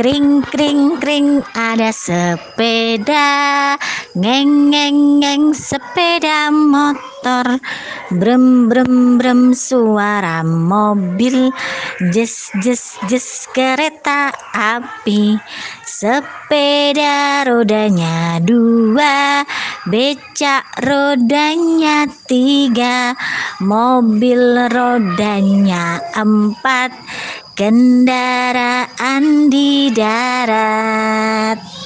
Kring kring kring ada sepeda. Ngeng ngeng ngeng sepeda motor. Brem brem brem suara mobil. Jes jes jes kereta api. Sepeda rodanya dua. Becak rodanya tiga. Mobil rodanya empat. Kendaraan darat